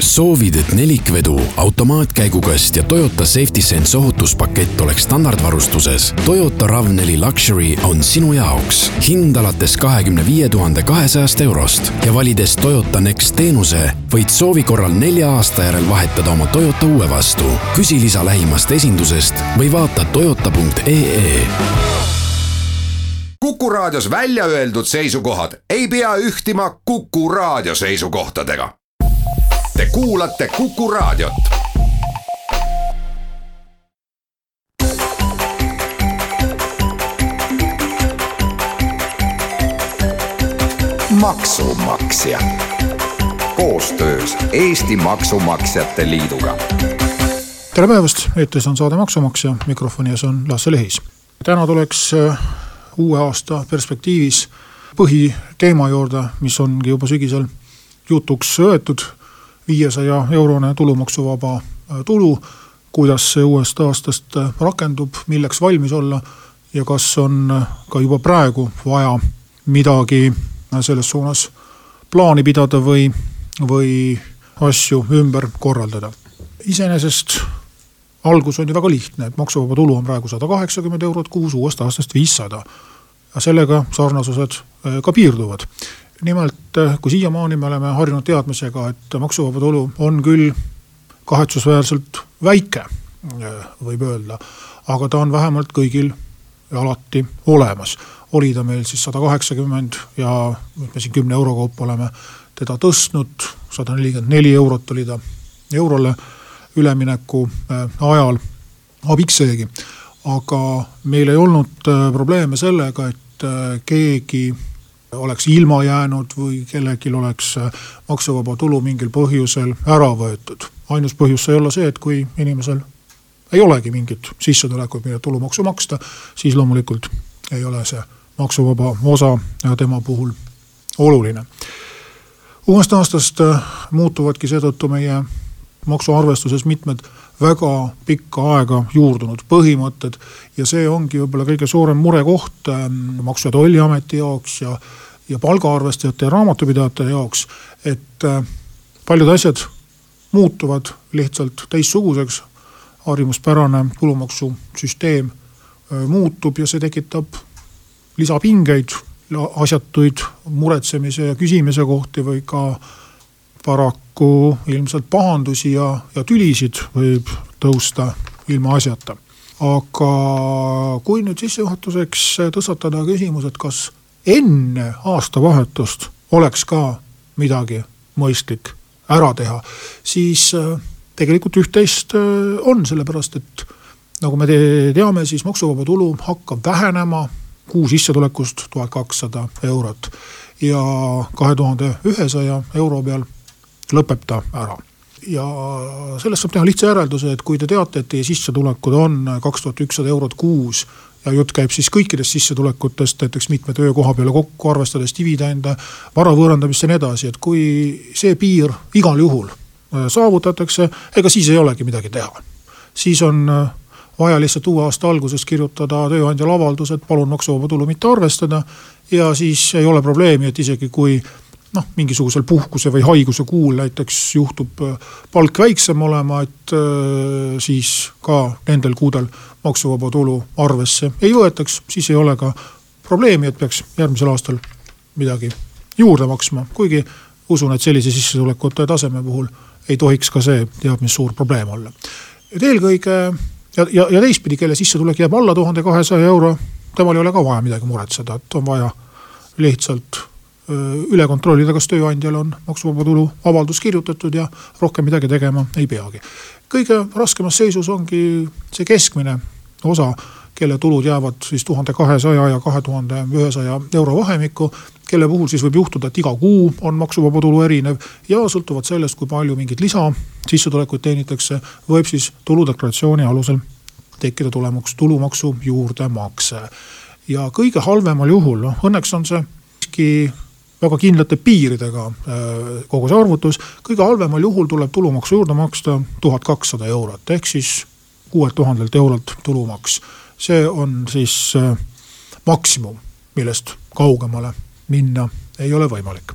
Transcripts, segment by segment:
soovid, et nelikvedu, automaatkäigukast ja Toyota Safety Sense ohutuspakett oleks standardvarustuses? Toyota RAV4 Luxury on sinu jaoks. hind alates kahekümne viie tuhande kahesajast eurost ja valides Toyota Next teenuse, võid soovi korral nelja aasta järel vahetada oma Toyota uue vastu. küsi lisa lähimast esindusest või vaata toyota.ee Kuku Raadios välja öeldud seisukohad ei pea ühtima Kuku Raadio seisukohtadega. Te kuulate Kuku Raadiot. maksumaksja koostöös Eesti Maksumaksjate Liiduga. tere päevast, eetris on saade Maksumaksja, mikrofoni ees on Lasse Lehis. täna tuleks äh, uue aasta perspektiivis põhiteema juurde, mis ongi juba sügisel jutuks võetud. Viiesaja eurone tulumaksuvaba äh, tulu, kuidas see uuest aastast äh, rakendub, milleks valmis olla ja kas on ka juba praegu vaja midagi selles suunas plaani pidada või, või asju ümber korraldada. iseenesest algus on ju väga lihtne, et maksuvaba tulu on praegu sada kaheksakümmend eurot kuus, uuest aastast viissada. sellega sarnasused äh, ka piirduvad. Nimelt, äh, kui siiamaani me oleme harjunud teadmisega, et maksuvaba tulu on küll kahetsusväärselt väike, äh, võib öelda, aga ta on vähemalt kõigil alati olemas. oli ta meil siis sada kaheksakümmend ja nüüd me siin kümne euro kaupa oleme teda tõstnud, sada nelikümmend neli eurot oli ta eurole ülemineku äh, ajal abiks seegi. aga meil ei olnud probleeme sellega, et keegi oleks ilma jäänud või kellelgi oleks maksuvaba tulu mingil põhjusel ära võetud. ainus põhjus sai olla see, et kui inimesel ei olegi mingit sissetulekut, mille tulumaksu maksta, siis loomulikult ei ole see maksuvaba osa tema puhul oluline. uuest aastast muutuvadki seetõttu meie maksuarvestuses mitmed väga pikka aega juurdunud põhimõtted. ja see ongi võib-olla kõige suurem murekoht ähm, Maksu- ja Tolliameti jaoks ja, ja palgaarvestajate ja raamatupidajate jaoks. et äh, paljud asjad muutuvad lihtsalt teistsuguseks. harjumuspärane tulumaksusüsteem äh, muutub ja see tekitab lisapingeid, asjatuid muretsemise ja küsimise kohti või ka paraku ilmselt pahandusi ja, ja tülisid võib tõusta ilmaasjata. aga kui nüüd sissejuhatuseks tõstatada küsimus, et kas enne aastavahetust oleks ka midagi mõistlik ära teha, siis äh, tegelikult üht-teist äh, on, sellepärast et nagu me teame, siis maksuvaba tulu hakkab vähenema kuu sissetulekust tuhat kakssada eurot ja kahe tuhande ühesaja euro peal lõpeb ta ära ja sellest saab teha lihtsa järelduse, et kui te teate, et teie sissetulekud on kaks tuhat ükssada eurot kuus ja jutt käib siis kõikidest sissetulekutest, näiteks mitme töökoha peale kokku, arvestades dividende, vara võõrandamist ja nii edasi, et kui see piir igal juhul äh, saavutatakse, ega siis ei olegi midagi teha. siis on äh, vaja lihtsalt uue aasta alguses kirjutada tööandjale avaldus, et palun maksuvaba tulu mitte arvestada ja siis ei ole probleemi, et isegi kui noh, mingisugusel puhkuse või haiguse kuul näiteks juhtub äh, palk väiksem olema, et äh, siis ka nendel kuudel maksuvaba tulu arvesse ei võetaks, siis ei ole ka probleemi, et peaks järgmisel aastal midagi juurde maksma, kuigi usun, et sellise sissetulekute taseme puhul ei tohiks ka see teab mis suur probleem olla. et eelkõige ja, ja, ja teistpidi, kelle sissetulek jääb alla tuhande kahesaja euro, temal ei ole ka vaja midagi muretseda, et on vaja lihtsalt üle kontrollida, kas tööandjal on maksuvaba tulu avaldus kirjutatud ja rohkem midagi tegema ei peagi. kõige raskemas seisus ongi see keskmine osa, kelle tulud jäävad siis tuhande kahesaja ja kahe tuhande ühesaja euro vahemikku. kelle puhul siis võib juhtuda, et iga kuu on maksuvaba tulu erinev ja sõltuvalt sellest, kui palju mingit lisasissetulekuid teenitakse, võib siis tuludeklaratsiooni alusel tekkida tulemaks, tulumaksu juurdemakse. ja kõige halvemal juhul, noh õnneks on see siiski väga kindlate piiridega äh, kogu see arvutus. kõige halvemal juhul tuleb tulumaksu juurde maksta tuhat kakssada eurot ehk siis kuuelt tuhandelt eurolt tulumaks. see on siis äh, maksimum, millest kaugemale minna ei ole võimalik.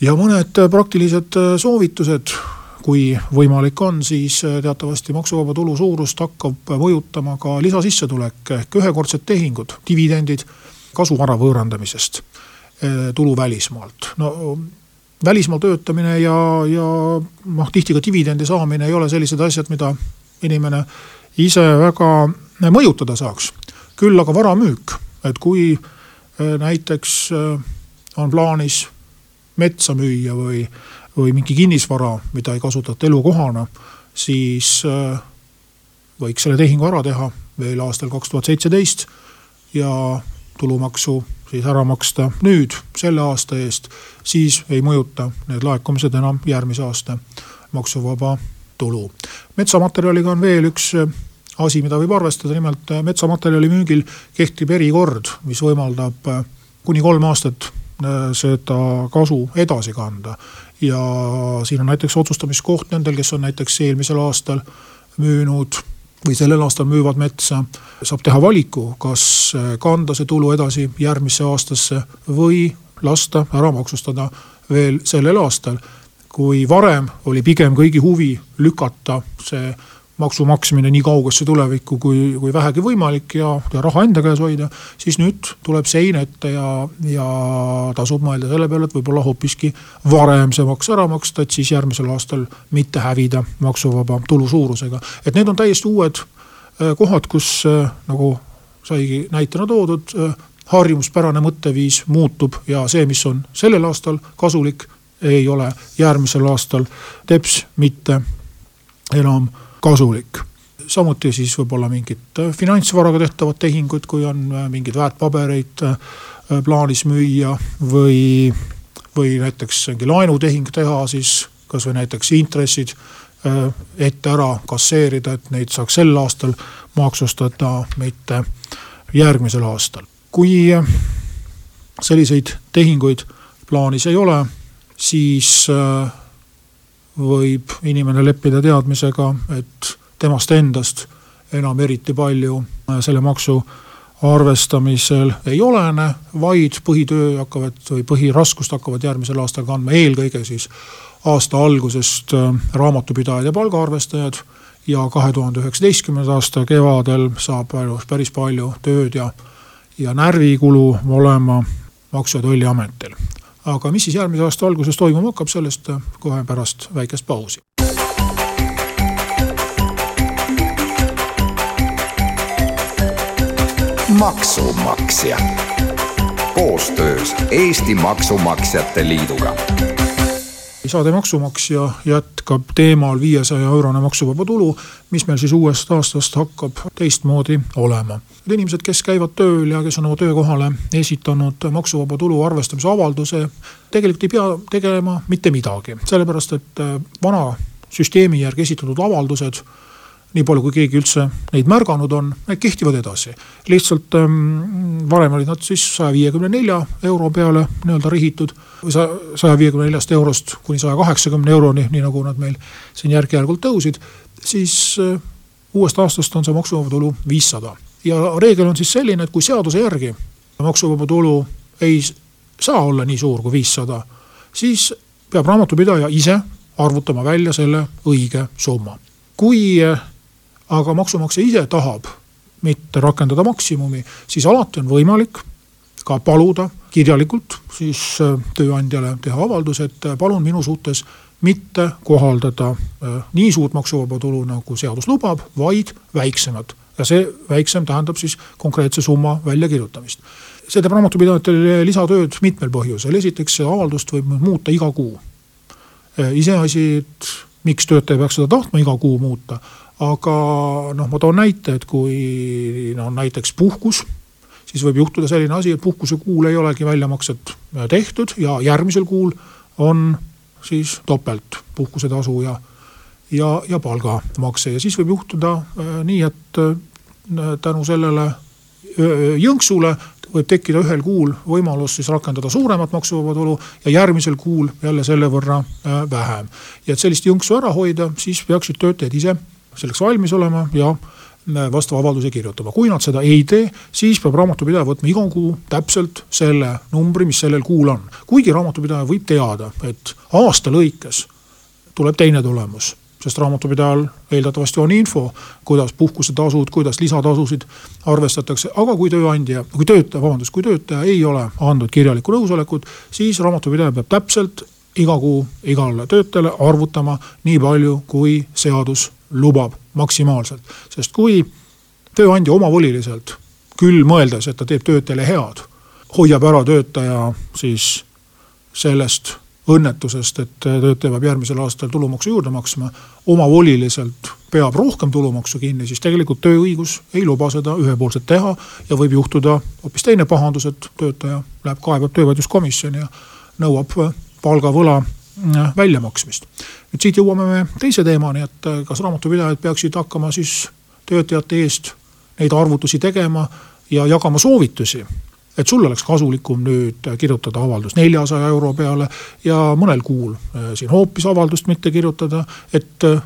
ja mõned praktilised soovitused kui võimalik on, siis teatavasti maksuvaba tulu suurust hakkab mõjutama ka lisasissetulek ehk ühekordsed tehingud, dividendid kasuvara võõrandamisest, tulu välismaalt. no välismaal töötamine ja, ja noh, tihti ka dividendi saamine ei ole sellised asjad, mida inimene ise väga mõjutada saaks. küll aga vara müük, et kui eh, näiteks eh, on plaanis metsa müüa või, või mingi kinnisvara, mida ei kasutata elukohana, siis eh, võiks selle tehingu ära teha veel aastal kaks tuhat seitseteist ja tulumaksu siis ära maksta nüüd selle aasta eest, siis ei mõjuta need laekumised enam järgmise aasta maksuvaba tulu. metsamaterjaliga on veel üks äh, asi, mida võib arvestada, nimelt äh, metsamaterjali müügil kehtib erikord, mis võimaldab äh, kuni kolm aastat seda kasu edasi kanda. ja siin on näiteks otsustamiskoht nendel, kes on näiteks eelmisel aastal müünud või sellel aastal müüvad metsa, saab teha valiku, kas äh, kanda see tulu edasi järgmisse aastasse või lasta ära maksustada veel sellel aastal. kui varem oli pigem kõigi huvi lükata see maksu maksmine nii kaugesse tulevikku, kui, kui vähegi võimalik ja, ja raha enda käes hoida. siis nüüd tuleb sein ette ja, ja tasub mõelda selle peale, et võib-olla hoopiski varem see maks ära maksta, et siis järgmisel aastal mitte hävida maksuvaba tulu suurusega. et need on täiesti uued äh, kohad, kus äh, nagu saigi näitena toodud, äh, harjumuspärane mõtteviis muutub ja see, mis on sellel aastal kasulik, ei ole järgmisel aastal teps mitte enam kasulik. samuti siis võib-olla mingid äh, finantsvaraga tehtavad tehingud, kui on äh, mingeid väärtpabereid äh, plaanis müüa või, või näiteks mingi laenutehing teha, siis kasvõi näiteks intressid ette ära kasseerida, et neid saaks sel aastal maksustada, mitte järgmisel aastal. kui selliseid tehinguid plaanis ei ole, siis võib inimene leppida teadmisega, et temast endast enam eriti palju äh, selle maksu arvestamisel ei olene, vaid põhitöö hakkavad või põhiraskust hakkavad järgmisel aastal kandma eelkõige siis aasta algusest äh, raamatupidajad ja palgaarvestajad. ja kahe tuhande üheksateistkümnenda aasta kevadel saab päris palju tööd ja, ja närvikulu olema Maksu- ja Tolliametil aga mis siis järgmise aasta alguses toimuma hakkab, sellest kohe pärast väikest pausi. maksumaksja koostöös Eesti Maksumaksjate Liiduga saade Maksumaksja jätkab teemal viiesaja eurone maksuvaba tulu, mis meil siis uuest aastast hakkab teistmoodi olema. Need inimesed, kes käivad tööl ja kes on oma töökohale esitanud maksuvaba tulu arvestamise avalduse, tegelikult ei pea tegema mitte midagi, sellepärast et vana süsteemi järgi esitatud avaldused nii palju, kui keegi üldse neid märganud on, need kehtivad edasi. lihtsalt ähm, varem olid nad siis saja viiekümne nelja euro peale nii-öelda rihitud või saja viiekümne neljast eurost kuni saja kaheksakümne euroni, nii nagu nad meil siin järk-järgult tõusid. siis äh, uuest aastast on see maksuvaba tulu viissada ja reegel on siis selline, et kui seaduse järgi maksuvaba tulu ei saa olla nii suur kui viissada, siis peab raamatupidaja ise arvutama välja selle õige summa. kui äh, aga maksumaksja ise tahab mitte rakendada maksimumi, siis alati on võimalik ka paluda kirjalikult siis äh, tööandjale teha avaldus, et äh, palun minu suhtes mitte kohaldada äh, nii suurt maksuvaba tulu, nagu seadus lubab, vaid väiksemat. ja see väiksem tähendab siis konkreetse summa väljakirjutamist. see teeb raamatupidajatele lisatööd mitmel põhjusel, esiteks see avaldust võib muuta iga kuu. iseasi, et miks töötaja peaks seda tahtma iga kuu muuta aga noh, ma toon näite, et kui no näiteks puhkus, siis võib juhtuda selline asi, et puhkuse kuul ei olegi väljamakset äh, tehtud ja järgmisel kuul on siis topelt puhkusetasu ja, ja, ja palgamakse ja siis võib juhtuda äh, nii, et äh, tänu sellele jõnksule võib tekkida ühel kuul võimalus siis rakendada suuremat maksuvaba tulu ja järgmisel kuul jälle selle võrra vähem. ja et sellist jõnksu ära hoida, siis peaksid töötajad ise selleks valmis olema ja vastava avalduse kirjutama, kui nad seda ei tee, siis peab raamatupidaja võtma iga kuu täpselt selle numbri, mis sellel kuul on. kuigi raamatupidaja võib teada, et aasta lõikes tuleb teine tulemus sest raamatupidajal eeldatavasti on info, kuidas puhkusetasud, kuidas lisatasusid arvestatakse, aga kui tööandja, kui töötaja, vabandust, kui töötaja ei ole andnud kirjalikku nõusolekut, siis raamatupidaja peab täpselt iga kuu igale töötajale arvutama nii palju, kui seadus lubab maksimaalselt. sest kui tööandja omavoliliselt, küll mõeldes, et ta teeb töötajale head, hoiab ära töötaja siis sellest õnnetusest, et töötaja peab järgmisel aastal tulumaksu juurde maksma, omavoliliselt peab rohkem tulumaksu kinni, siis tegelikult tööõigus ei luba seda ühepoolselt teha ja võib juhtuda hoopis teine pahandus, et töötaja läheb kaebab töövaidluskomisjoni ja nõuab palgavõla väljamaksmist. nüüd siit jõuame me teise teemani, et äh, kas raamatupidajad peaksid hakkama siis töötajate eest neid arvutusi tegema ja jagama soovitusi et sul oleks kasulikum nüüd kirjutada avaldus neljasaja euro peale ja mõnel kuul äh, siin hoopis avaldust mitte kirjutada, et äh,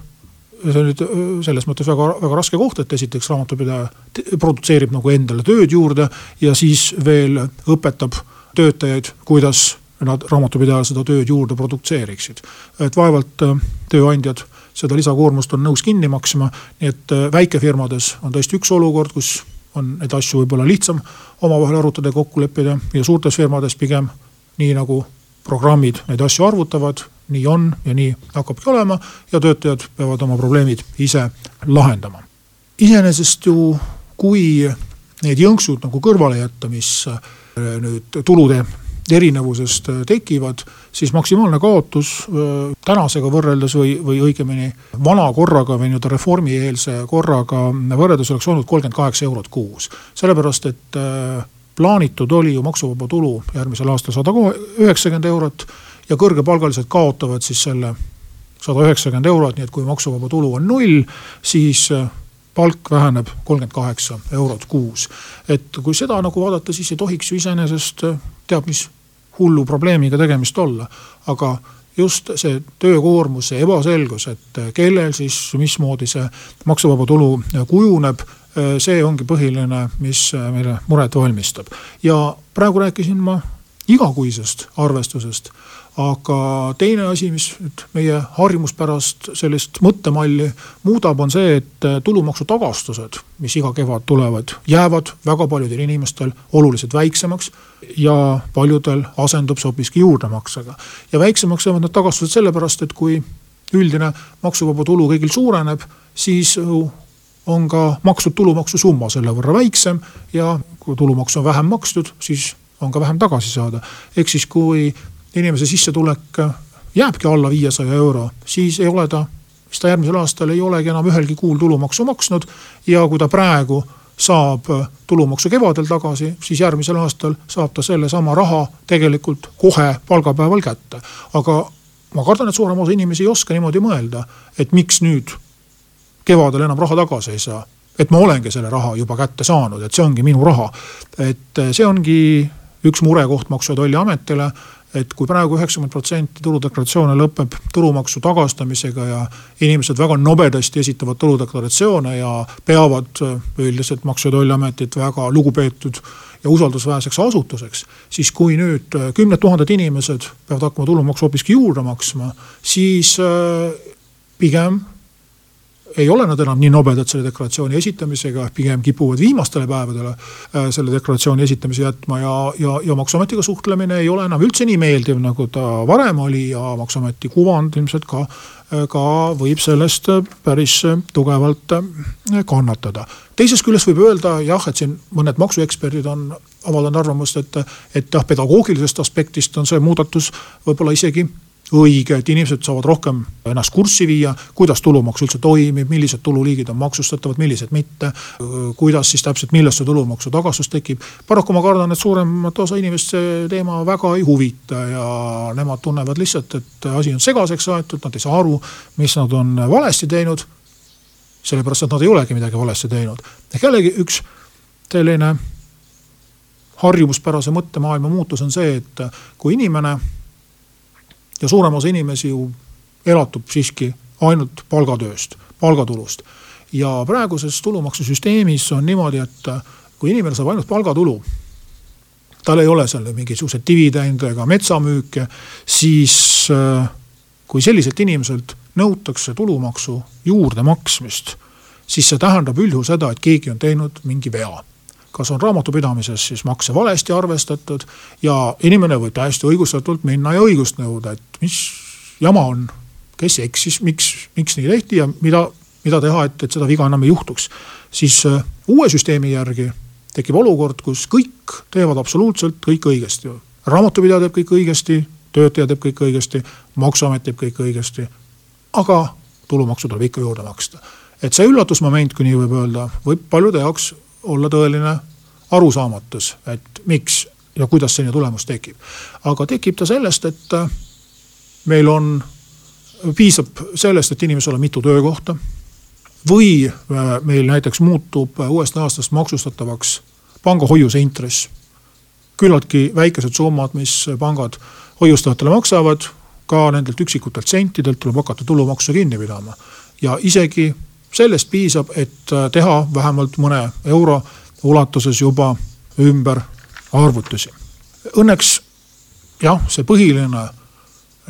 see on nüüd äh, selles mõttes väga, väga raske koht, et esiteks raamatupidaja produtseerib nagu endale tööd juurde ja siis veel õpetab töötajaid, kuidas nad raamatupidajal seda tööd juurde produtseeriksid. et vaevalt tööandjad seda lisakoormust on nõus kinni maksma, nii et väikefirmades on tõesti üks olukord, kus on neid asju võib-olla lihtsam omavahel arutada ja kokku leppida ja suurtes firmades pigem nii nagu programmid neid asju arvutavad, nii on ja nii hakkabki olema ja töötajad peavad oma probleemid ise lahendama. iseenesest ju, kui need jõnksud nagu kõrvale jätta, mis nüüd tulude erinevusest äh, tekivad, siis maksimaalne kaotus äh, tänasega võrreldes või, või õigemini vana korraga või nii-öelda reformieelse korraga võrreldes oleks olnud kolmkümmend kaheksa eurot kuus. sellepärast, et äh, plaanitud oli ju maksuvaba tulu järgmisel aastal sada üheksakümmend eurot ja kõrgepalgalised kaotavad siis selle sada üheksakümmend eurot, nii et kui maksuvaba tulu on null, siis palk väheneb kolmkümmend kaheksa eurot kuus. et kui seda nagu vaadata, siis ei tohiks ju iseenesest teab mis hullu probleemiga tegemist olla. aga just see töökoormus, see ebaselgus, et kellel siis, mismoodi see maksuvaba tulu kujuneb, see ongi põhiline, mis meile muret valmistab. ja praegu rääkisin ma igakuisest arvestusest aga teine asi, mis nüüd meie harjumuspärast sellist mõttemalli muudab, on see, et tulumaksu tagastused, mis iga kevad tulevad, jäävad väga paljudel inimestel oluliselt väiksemaks. ja paljudel asendub see hoopiski juurdemaksega. ja väiksemaks jäävad need tagastused sellepärast, et kui üldine maksuvaba tulu kõigil suureneb, siis on ka makstud tulumaksu summa selle võrra väiksem ja kui tulumaksu on vähem makstud, siis on ka vähem tagasi saada. ehk siis, kui inimese sissetulek jääbki alla viiesaja euro, siis ei ole ta, siis ta järgmisel aastal ei olegi enam ühelgi kuul tulumaksu maksnud. ja kui ta praegu saab tulumaksu kevadel tagasi, siis järgmisel aastal saab ta sellesama raha tegelikult kohe palgapäeval kätte. aga ma kardan, et suurem osa inimesi ei oska niimoodi mõelda, et miks nüüd kevadel enam raha tagasi ei saa. et ma olengi selle raha juba kätte saanud, et see ongi minu raha. et see ongi üks murekoht Maksu- ja Tolliametile et kui praegu üheksakümmend protsenti tuludeklaratsioone lõpeb tulumaksu tagastamisega ja inimesed väga nobedasti esitavad tuludeklaratsioone ja peavad üldiselt Maksu- ja Tolliametit väga lugupeetud ja usaldusväärseks asutuseks. siis kui nüüd kümned tuhanded inimesed peavad hakkama tulumaksu hoopiski juurde maksma, siis äh, pigem ei ole nad enam nii nobedad selle deklaratsiooni esitamisega, pigem kipuvad viimastele päevadele äh, selle deklaratsiooni esitamise jätma ja, ja, ja maksuametiga suhtlemine ei ole enam üldse nii meeldiv, nagu ta varem oli ja maksuameti kuvand ilmselt ka, äh, ka võib sellest äh, päris tugevalt kannatada. teisest küljest võib öelda jah, et siin mõned maksueksperdid on avaldanud arvamust, et, et jah, pedagoogilisest aspektist on see muudatus võib-olla isegi õige, et inimesed saavad rohkem ennast kurssi viia, kuidas tulumaks üldse toimib, millised tululiigid on maksustatavad, millised mitte. kuidas siis täpselt, millest see tulumaksu tagastus tekib. paraku ma kardan, et suuremat osa inimest see teema väga ei huvita ja nemad tunnevad lihtsalt, et asi on segaseks aetud, nad ei saa aru, mis nad on valesti teinud. sellepärast, et nad ei olegi midagi valesti teinud. ehk jällegi üks selline harjumuspärase mõttemaailma muutus on see, et kui inimene ja suurem osa inimesi ju elatub siiski ainult palgatööst, palgatulust. ja praeguses tulumaksusüsteemis on niimoodi, et kui inimene saab ainult palgatulu tal ei ole seal mingisuguseid dividende ega metsamüüke, siis kui selliselt inimeselt nõutakse tulumaksu juurdemaksmist, siis see tähendab üldjuhul seda, et keegi on teinud mingi vea kas on raamatupidamises siis makse valesti arvestatud ja inimene võib täiesti õigustatult minna ja õigust nõuda, et mis jama on. kes eksis, miks, miks nii tehti ja mida, mida teha, et, et seda viga enam ei juhtuks. siis uh, uue süsteemi järgi tekib olukord, kus kõik teevad absoluutselt kõik õigesti. raamatupidaja teeb kõik õigesti, töötaja teeb kõik õigesti, maksuamet teeb kõik õigesti. aga tulumaksu tuleb ikka juurde maksta. et see üllatusmoment, kui nii võib öelda, võib paljude jaoks olla tõeline arusaamatus, et miks ja kuidas selline tulemus tekib. aga tekib ta sellest, et äh, meil on, piisab sellest, et inimesel on mitu töökohta. või äh, meil näiteks muutub äh, uuest aastast maksustatavaks panga hoiuse intress. küllaltki väikesed summad, mis pangad hoiustajatele maksavad, ka nendelt üksikutelt sentidelt tuleb hakata tulumaksu kinni pidama. ja isegi sellest piisab, et teha vähemalt mõne euro ulatuses juba ümber arvutusi. Õnneks jah, see põhiline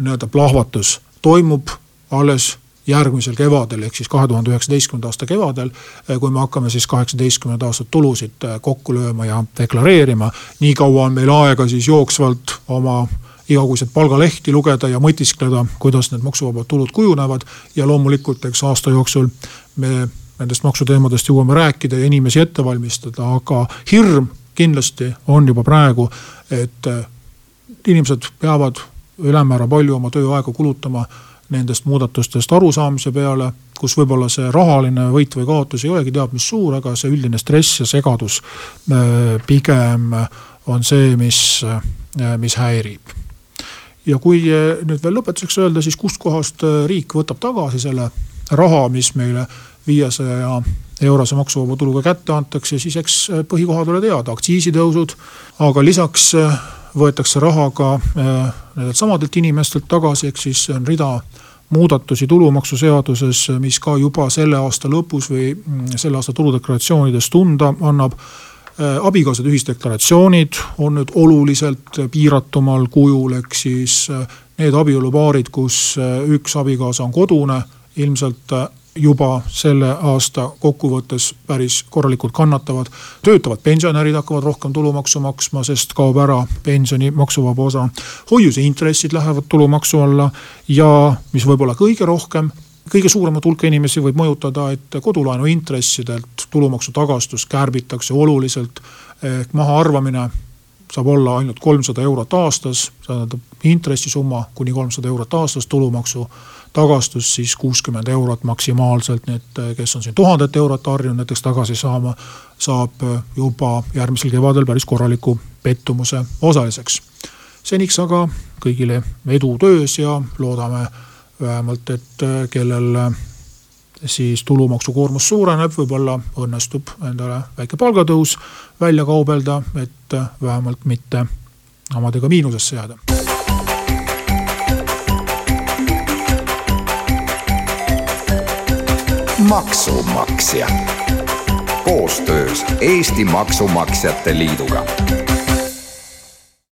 nii-öelda plahvatus toimub alles järgmisel kevadel, ehk siis kahe tuhande üheksateistkümnenda aasta kevadel. kui me hakkame siis kaheksateistkümnenda aasta tulusid kokku lööma ja deklareerima. nii kaua on meil aega siis jooksvalt oma igakuiseid palgalehti lugeda ja mõtiskleda, kuidas need maksuvabad tulud kujunevad. ja loomulikult, eks aasta jooksul me nendest maksuteemadest jõuame rääkida ja inimesi ette valmistada, aga hirm kindlasti on juba praegu, et äh, inimesed peavad ülemäära palju oma tööaega kulutama nendest muudatustest arusaamise peale, kus võib-olla see rahaline võit või kaotus ei olegi teab mis suur, aga see üldine stress ja segadus äh, pigem on see, mis, äh, mis häirib. Ja kui nüüd veel lõpetuseks öelda, siis kustkohast riik võtab tagasi selle raha, mis meile viiesaja eurose maksuvaba tuluga kätte antakse, siis eks äh, põhikohad ole teada, aktsiisitõusud, aga lisaks võetakse raha ka nendelt samadelt inimestelt tagasi, ehk siis on rida muudatusi tulumaksuseaduses, mis ka juba selle aasta lõpus või mm, selle aasta tuludeklaratsioonides tunda annab abikaasade ühisdeklaratsioonid on nüüd oluliselt piiratumal kujul, ehk siis need abielupaarid, kus üks abikaasa on kodune, ilmselt juba selle aasta kokkuvõttes päris korralikult kannatavad. töötavad pensionärid hakkavad rohkem tulumaksu maksma, sest kaob ära pensioni maksuvaba osa. hoiuseintressid lähevad tulumaksu alla ja mis võib-olla kõige rohkem kõige suuremat hulka inimesi võib mõjutada, et kodulaenu intressidelt tulumaksu tagastus kärbitakse oluliselt. ehk mahaarvamine saab olla ainult kolmsada eurot aastas, tähendab intressisumma kuni kolmsada eurot aastas, tulumaksu tagastus siis kuuskümmend eurot maksimaalselt, nii et kes on siin tuhandet eurot harjunud näiteks tagasi saama, saab juba järgmisel kevadel päris korraliku pettumuse osaliseks. seniks aga kõigile edu töös ja loodame vähemalt, et kellel siis tulumaksukoormus suureneb, võib-olla õnnestub endale väike palgatõus välja kaubelda, et vähemalt mitte omadega miinusesse jääda. maksumaksja koostöös Eesti Maksumaksjate Liiduga